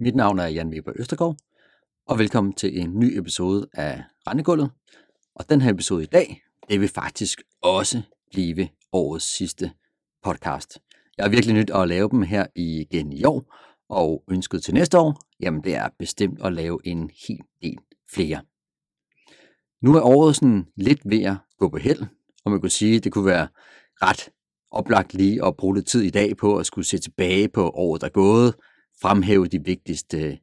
Mit navn er Jan Weber Østergaard, og velkommen til en ny episode af Rendegulvet. Og den her episode i dag, det vil faktisk også blive årets sidste podcast. Jeg har virkelig nyt at lave dem her igen i år, og ønsket til næste år, jamen det er bestemt at lave en hel del flere. Nu er året sådan lidt ved at gå på held, og man kunne sige, at det kunne være ret oplagt lige at bruge lidt tid i dag på at skulle se tilbage på året, der er gået, fremhæve de vigtigste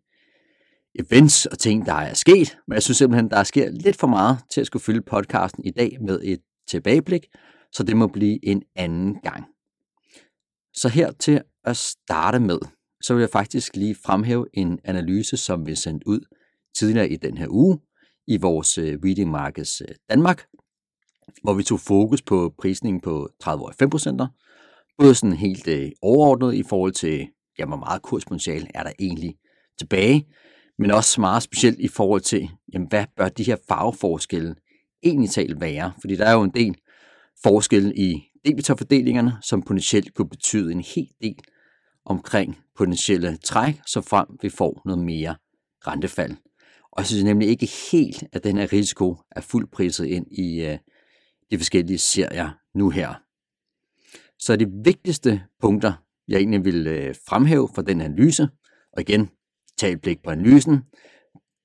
events og ting, der er sket. Men jeg synes simpelthen, der sker lidt for meget til at skulle fylde podcasten i dag med et tilbageblik, så det må blive en anden gang. Så her til at starte med, så vil jeg faktisk lige fremhæve en analyse, som vi sendte ud tidligere i den her uge i vores øh, Reading Markets øh, Danmark, hvor vi tog fokus på prisningen på 30 år 5%, både sådan helt øh, overordnet i forhold til, ja, hvor meget kurspotentiale er der egentlig tilbage, men også meget specielt i forhold til, jamen, hvad bør de her farveforskelle egentlig talt være? Fordi der er jo en del forskel i debitorfordelingerne, som potentielt kunne betyde en hel del omkring potentielle træk, så frem vi får noget mere rentefald. Og jeg synes nemlig ikke helt, at den her risiko er fuldt priset ind i øh, de forskellige serier nu her. Så de vigtigste punkter, jeg egentlig vil øh, fremhæve for den analyse, og igen, tag et blik på analysen,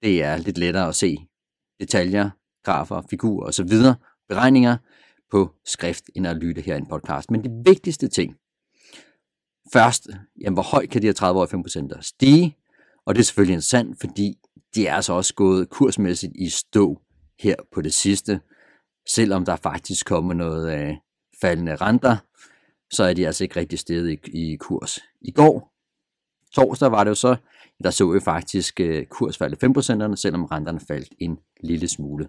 det er lidt lettere at se detaljer, grafer, figurer osv., beregninger på skrift, end at lytte her i en podcast. Men det vigtigste ting, først, jamen, hvor højt kan de her 30 år 5% stige? Og det er selvfølgelig interessant, fordi de er altså også gået kursmæssigt i stå her på det sidste. Selvom der faktisk kommer noget af faldende renter, så er de altså ikke rigtig stedet i, i kurs. I går, torsdag, var det jo så, der så vi faktisk øh, kursfaldet 5%, selvom renterne faldt en lille smule.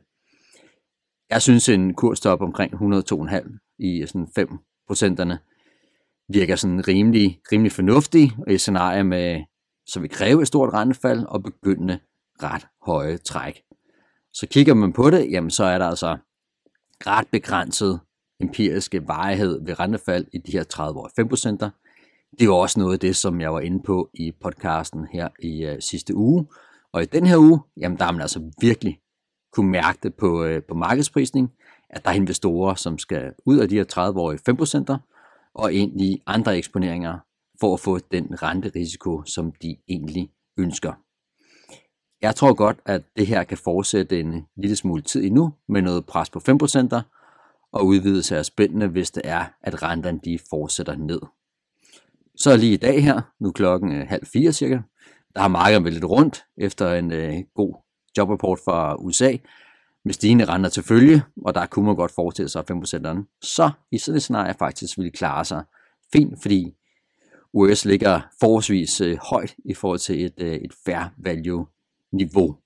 Jeg synes, en kurstop omkring 102,5 i øh, sådan 5 procenterne virker sådan rimelig, rimelig fornuftig, og i scenarie med, så vi kræver et stort rentefald og begyndende ret høje træk. Så kigger man på det, jamen så er der altså ret begrænset empiriske varighed ved rentefald i de her 30-årige 5%. Det var også noget af det, som jeg var inde på i podcasten her i øh, sidste uge. Og i den her uge, jamen der har man altså virkelig kunne mærke det på, øh, på markedsprisning, at der er investorer, som skal ud af de her 30-årige 5% og ind i andre eksponeringer for at få den renterisiko, som de egentlig ønsker. Jeg tror godt, at det her kan fortsætte en lille smule tid endnu med noget pres på 5% og udvidelse af spændene, hvis det er, at renterne de fortsætter ned. Så lige i dag her, nu klokken øh, halv fire cirka, der har markedet været lidt rundt efter en øh, god jobrapport fra USA, med stigende renter til følge, og der kunne man godt forestille sig 5%'erne. Så i sådan et scenarie faktisk ville klare sig fint, fordi US ligger forholdsvis øh, højt i forhold til et, øh, et fair value niveau.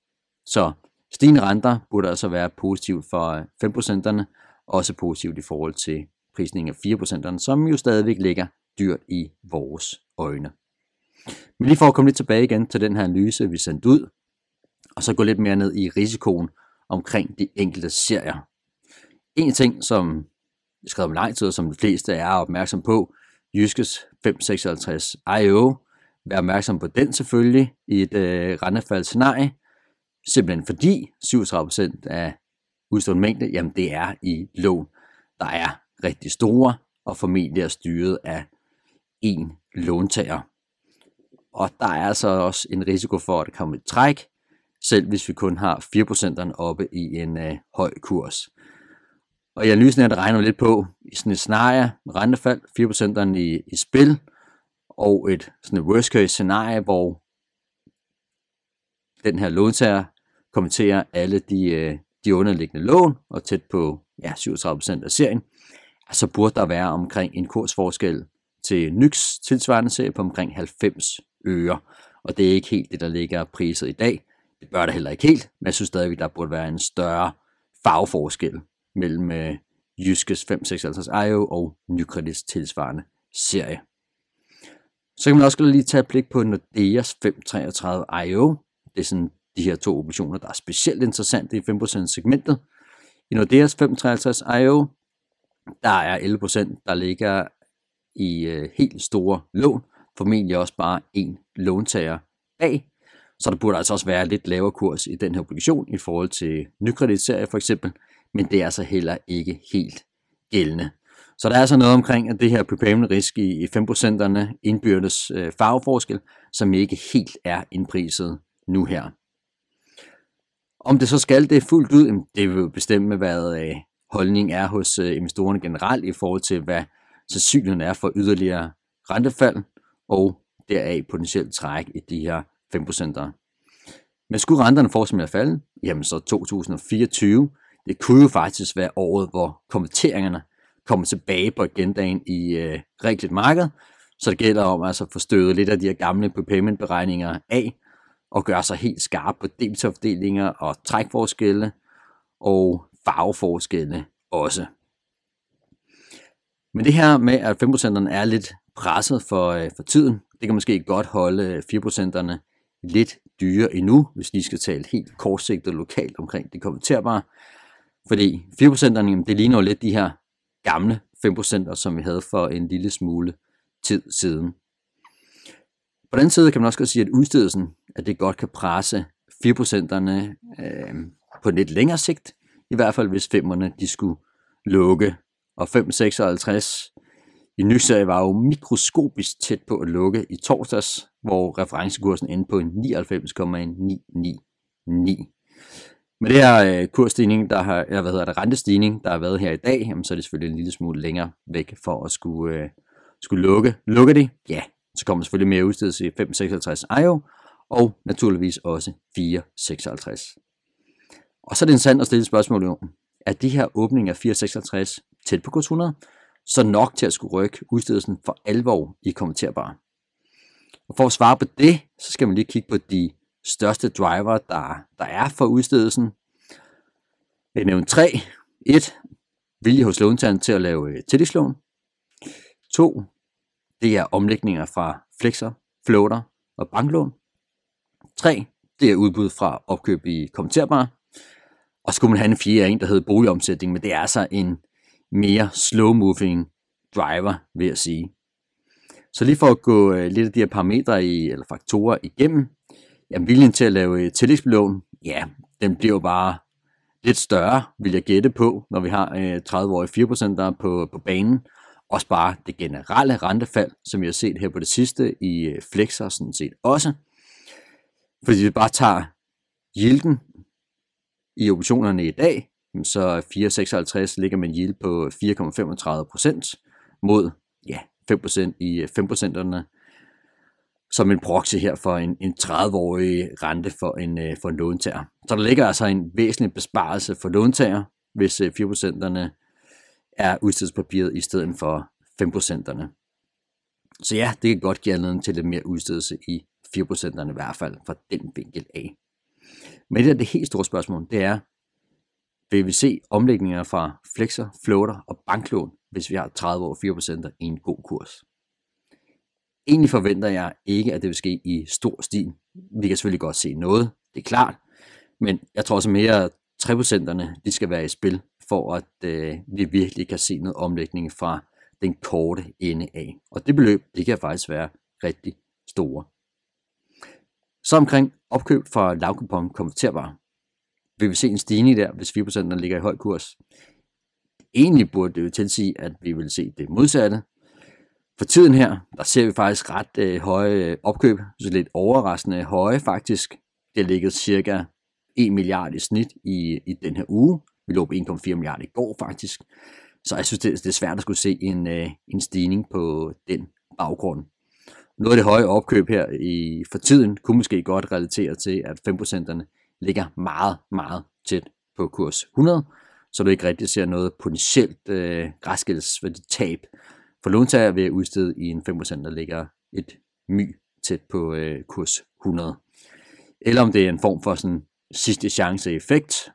Så stigende renter burde altså være positivt for 5%'erne, øh, også positivt i forhold til prisningen af 4%'eren, som jo stadigvæk ligger dyrt i vores øjne. Men lige for at komme lidt tilbage igen til den her analyse, vi sendte ud, og så gå lidt mere ned i risikoen omkring de enkelte serier. En ting, som jeg skrev om lang tid, som de fleste er opmærksom på, Jyskes 556 IO, Vær opmærksom på den selvfølgelig i et øh, rentefaldsscenarie, simpelthen fordi 37% af udstående mængde, jamen det er i lån, der er rigtig store og formentlig er styret af en låntager. Og der er altså også en risiko for, at der kommer et træk, selv hvis vi kun har 4% oppe i en øh, høj kurs. Og i analysen er der regner lidt på, i sådan et scenarie, rentefald, 4% i, i spil, og et sådan et worst case scenarie, hvor den her låntager kommenterer alle de, øh, de underliggende lån, og tæt på ja, 37% af serien, så burde der være omkring en kursforskel til NYX tilsvarende serie på omkring 90 øre. Og det er ikke helt det, der ligger priset i dag. Det bør der heller ikke helt, men jeg synes stadigvæk, der burde være en større farveforskel mellem øh, Jyskes 556 IO og Nykredits tilsvarende serie. Så kan man også lige tage et blik på Nordeas 533 IO. Det er sådan de her to obligationer, der er specielt interessante i 5% segmentet. I Nordeas 553 IO, der er 11%, der ligger i øh, helt store lån. Formentlig også bare en låntager bag, så der burde altså også være lidt lavere kurs i den her obligation i forhold til nykreditserie for eksempel, men det er altså heller ikke helt gældende. Så der er altså noget omkring, at det her prepayment risk i 5%'erne indbyrdes øh, farveforskel, som ikke helt er indpriset nu her. Om det så skal det fuldt ud, det vil jo bestemme, hvad øh, holdning er hos øh, investorerne generelt i forhold til, hvad sandsynligheden er for yderligere rentefald og deraf potentielt træk i de her 5%'ere. Men skulle renterne fortsætte med at falde, jamen så 2024, det kunne jo faktisk være året, hvor konverteringerne kommer tilbage på agendaen i øh, rigtigt marked, så det gælder om altså at få støvet lidt af de her gamle payment beregninger af, og gøre sig helt skarp på delsopdelinger og trækforskelle og farveforskelle også. Men det her med, at 5%'erne er lidt presset for, øh, for tiden, det kan måske godt holde øh, 4%'erne lidt dyre endnu, hvis de skal tale helt kortsigtet lokalt omkring det kommenterbare. Fordi 4%'erne, det ligner jo lidt de her gamle 5%'er, som vi havde for en lille smule tid siden. På den side kan man også godt sige, at udstedelsen, at det godt kan presse 4%'erne øh, på lidt længere sigt, i hvert fald hvis 5'erne de skulle lukke. Og 5,56 i nyserie var jo mikroskopisk tæt på at lukke i torsdags, hvor referencekursen endte på 99,999. Med det her øh, kursstigning, der har, eller hvad hedder det, rentestigning, der har været her i dag, jamen, så er det selvfølgelig en lille smule længere væk for at skulle, øh, skulle lukke. Lukker det? Ja, så kommer selvfølgelig mere udstedelse i 5,56 IO, og naturligvis også 4,56. Og så er det interessant at stille spørgsmål om, er de her åbninger af 4,56 tæt på kurs 100, så nok til at skulle rykke udstedelsen for alvor i kommenterbare. Og for at svare på det, så skal man lige kigge på de største driver, der, der er for udstedelsen. Jeg nævner 3. 1. Vilje hos låntageren til at lave øh, tillægslån. 2. Det er omlægninger fra flexer, floater og banklån. 3. Det er udbud fra opkøb i kommenterbare. Og skulle man have en fjerde en, der hedder boligomsætning, men det er altså en mere slow-moving driver, vil jeg sige. Så lige for at gå øh, lidt af de her parametre i, eller faktorer igennem, Jamen, viljen til at lave øh, tillægsbelån, ja, den bliver jo bare lidt større, vil jeg gætte på, når vi har øh, 30-årige 4% der på, på banen. Også bare det generelle rentefald, som vi har set her på det sidste i øh, Flexer sådan set også. Fordi vi bare tager yielden i optionerne i dag, så 4,56 ligger man yield på 4,35% mod ja, 5% i øh, 5%'erne som en proxy her for en, en 30-årig rente for en, øh, for en låntager. Så der ligger altså en væsentlig besparelse for låntager, hvis 4%'erne er udstedspapiret i stedet for 5%'erne. Så ja, det kan godt give anledning til lidt mere udstedelse i 4%'erne i hvert fald fra den vinkel af. Men det er det helt store spørgsmål, det er, vil vi se omlægninger fra flexer, floater og banklån, hvis vi har 30 år 4% i en god kurs? Egentlig forventer jeg ikke, at det vil ske i stor stil. Vi kan selvfølgelig godt se noget, det er klart, men jeg tror også mere, at 3%'erne de skal være i spil, for at øh, vi virkelig kan se noget omlægning fra den korte ende af. Og det beløb, det kan faktisk være rigtig store. Så omkring opkøb fra lavkupon konverterbare. Vil vi se en stigning der, hvis 4% ligger i høj kurs? Egentlig burde det jo tilsige, at vi vil se det modsatte, for tiden her, der ser vi faktisk ret øh, høje opkøb, så lidt overraskende høje faktisk. Det ligger cirka 1 milliard i snit i, i den her uge. Vi lå på 1,4 milliarder i går faktisk. Så jeg synes, det, det er svært at skulle se en, øh, en stigning på den baggrund. Noget af det høje opkøb her i for tiden kunne måske godt relatere til, at 5%'erne ligger meget, meget tæt på kurs 100, så du ikke rigtig ser noget potentielt øh, græskelsværdi tab for låntager ved at udstede i en 5%, der ligger et my tæt på øh, kurs 100. Eller om det er en form for sådan sidste chance effekt,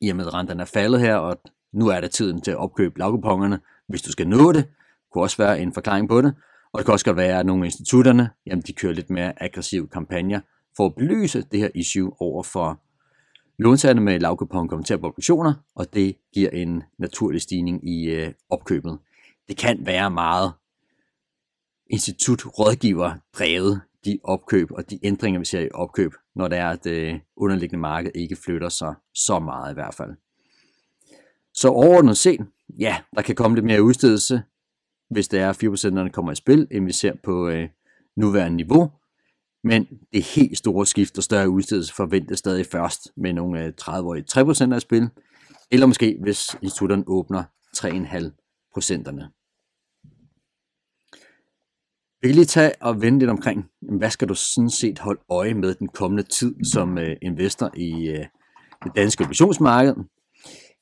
i og med at renterne er faldet her, og nu er det tiden til at opkøbe lavkupongerne, hvis du skal nå det. Kunne også være en forklaring på det. Og det kan også godt være, at nogle af institutterne, jamen de kører lidt mere aggressive kampagner for at belyse det her issue over for låntagerne med lavkupon kommenterer på obligationer, og det giver en naturlig stigning i øh, opkøbet det kan være meget institut rådgiver drevet, de opkøb og de ændringer, vi ser i opkøb, når det er, at det underliggende marked ikke flytter sig så meget i hvert fald. Så overordnet set, ja, der kan komme lidt mere udstedelse, hvis det er 4%'erne kommer i spil, end vi ser på øh, nuværende niveau. Men det helt store skift og større udstedelse forventes stadig først med nogle 30-årige 3% af spil, eller måske hvis institutterne åbner 3,5%'erne. Vi kan lige tage og vende lidt omkring, hvad skal du sådan set holde øje med den kommende tid som øh, investor i øh, det danske obligationsmarked?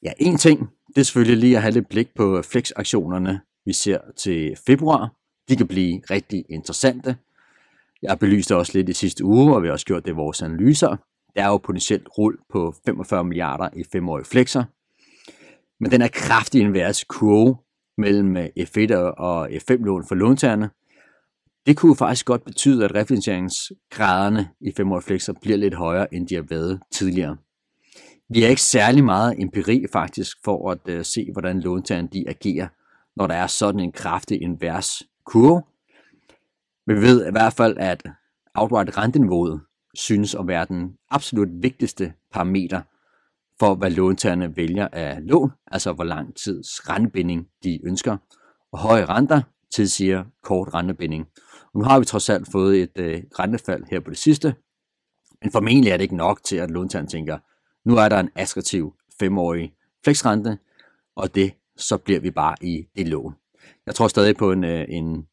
Ja, en ting, det er selvfølgelig lige at have lidt blik på øh, flex-aktionerne, vi ser til februar. De kan blive rigtig interessante. Jeg har belyst det også lidt i sidste uge, og vi har også gjort det i vores analyser. Der er jo potentielt rull på 45 milliarder i femårige flexer. Men den er kraftig invers kurve mellem øh, F1 og F5-lån for låntagerne. Det kunne faktisk godt betyde, at refinansieringsgraderne i 5 flexer bliver lidt højere, end de har været tidligere. Vi har ikke særlig meget empiri faktisk for at uh, se, hvordan låntagerne de agerer, når der er sådan en kraftig invers kurve. Men vi ved i hvert fald, at outright renteniveauet synes at være den absolut vigtigste parameter for, hvad låntagerne vælger af lån, altså hvor lang tids rentebinding de ønsker. Og høje renter tilsiger kort rentebinding. Nu har vi trods alt fået et øh, rentefald her på det sidste, men formentlig er det ikke nok til, at låntageren tænker, nu er der en attraktiv femårig flexrente, og det, så bliver vi bare i det lån. Jeg tror stadig på en, øh, en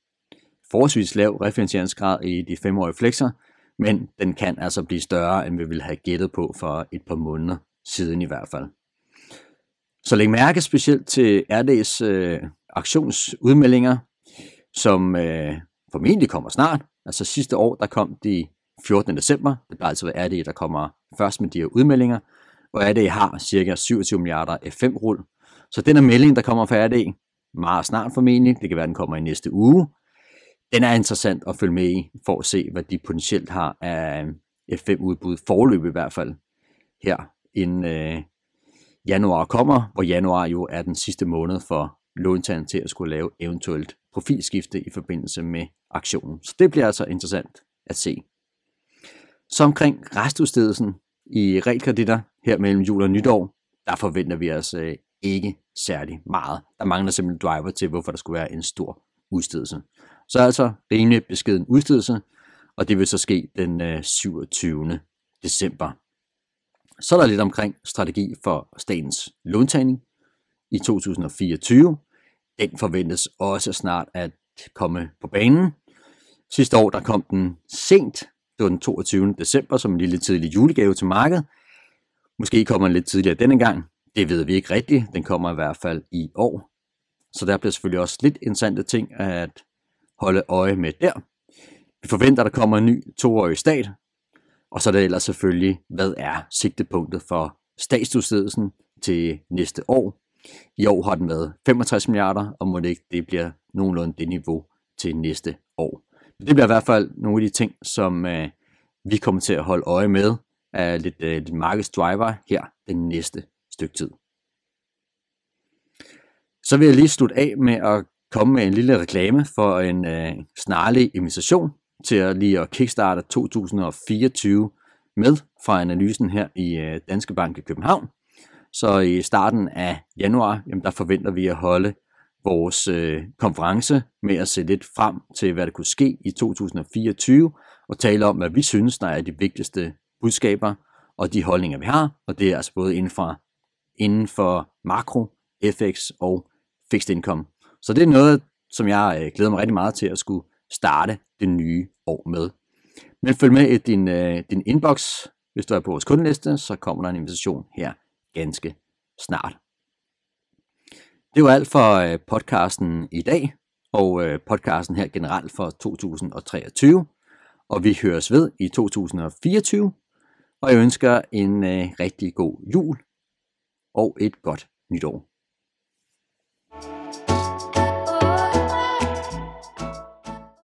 forholdsvis lav refinansieringsgrad i de femårige flexer, men den kan altså blive større, end vi ville have gættet på for et par måneder siden i hvert fald. Så læg mærke specielt til RD's øh, aktionsudmeldinger, som øh, formentlig kommer snart. Altså sidste år, der kom de 14. december. Det plejer altså være RD, der kommer først med de her udmeldinger. Og RD har cirka 27 milliarder F5-rul. Så den her melding, der kommer fra RD, meget snart formentlig, det kan være, den kommer i næste uge, den er interessant at følge med i, for at se, hvad de potentielt har af øh, F5-udbud, forløb i hvert fald, her inden øh, januar kommer, hvor januar jo er den sidste måned for låntageren til at skulle lave eventuelt profilskifte i forbindelse med aktionen. Så det bliver altså interessant at se. Så omkring restudstedelsen i realkreditter her mellem jul og nytår, der forventer vi os øh, ikke særlig meget. Der mangler simpelthen driver til, hvorfor der skulle være en stor udstedelse. Så altså rimelig beskeden udstedelse, og det vil så ske den øh, 27. december. Så er der lidt omkring strategi for statens låntagning i 2024. Den forventes også snart at komme på banen. Sidste år der kom den sent, det var den 22. december, som en lille tidlig julegave til markedet. Måske kommer den lidt tidligere denne gang. Det ved vi ikke rigtigt. Den kommer i hvert fald i år. Så der bliver selvfølgelig også lidt interessante ting at holde øje med der. Vi forventer, at der kommer en ny toårig stat, og så er det ellers selvfølgelig, hvad er sigtepunktet for statsudstedelsen til næste år. I år har den været 65 milliarder, og må det ikke det bliver nogenlunde det niveau til næste år. Men det bliver i hvert fald nogle af de ting, som øh, vi kommer til at holde øje med af lidt, øh, lidt markedsdriver her den næste stykke tid. Så vil jeg lige slutte af med at komme med en lille reklame for en øh, snarlig invitation til at lige at kickstarte 2024 med fra analysen her i øh, Danske Bank i København. Så i starten af januar, jamen der forventer vi at holde vores øh, konference med at se lidt frem til, hvad der kunne ske i 2024, og tale om, hvad vi synes, der er de vigtigste budskaber og de holdninger, vi har. Og det er altså både inden for, inden for makro, FX og fixed income. Så det er noget, som jeg øh, glæder mig rigtig meget til at skulle starte det nye år med. Men følg med i din, øh, din inbox. Hvis du er på vores kundeliste, så kommer der en invitation her ganske snart. Det var alt for øh, podcasten i dag, og øh, podcasten her generelt for 2023. Og vi høres ved i 2024, og jeg ønsker en øh, rigtig god jul og et godt nytår.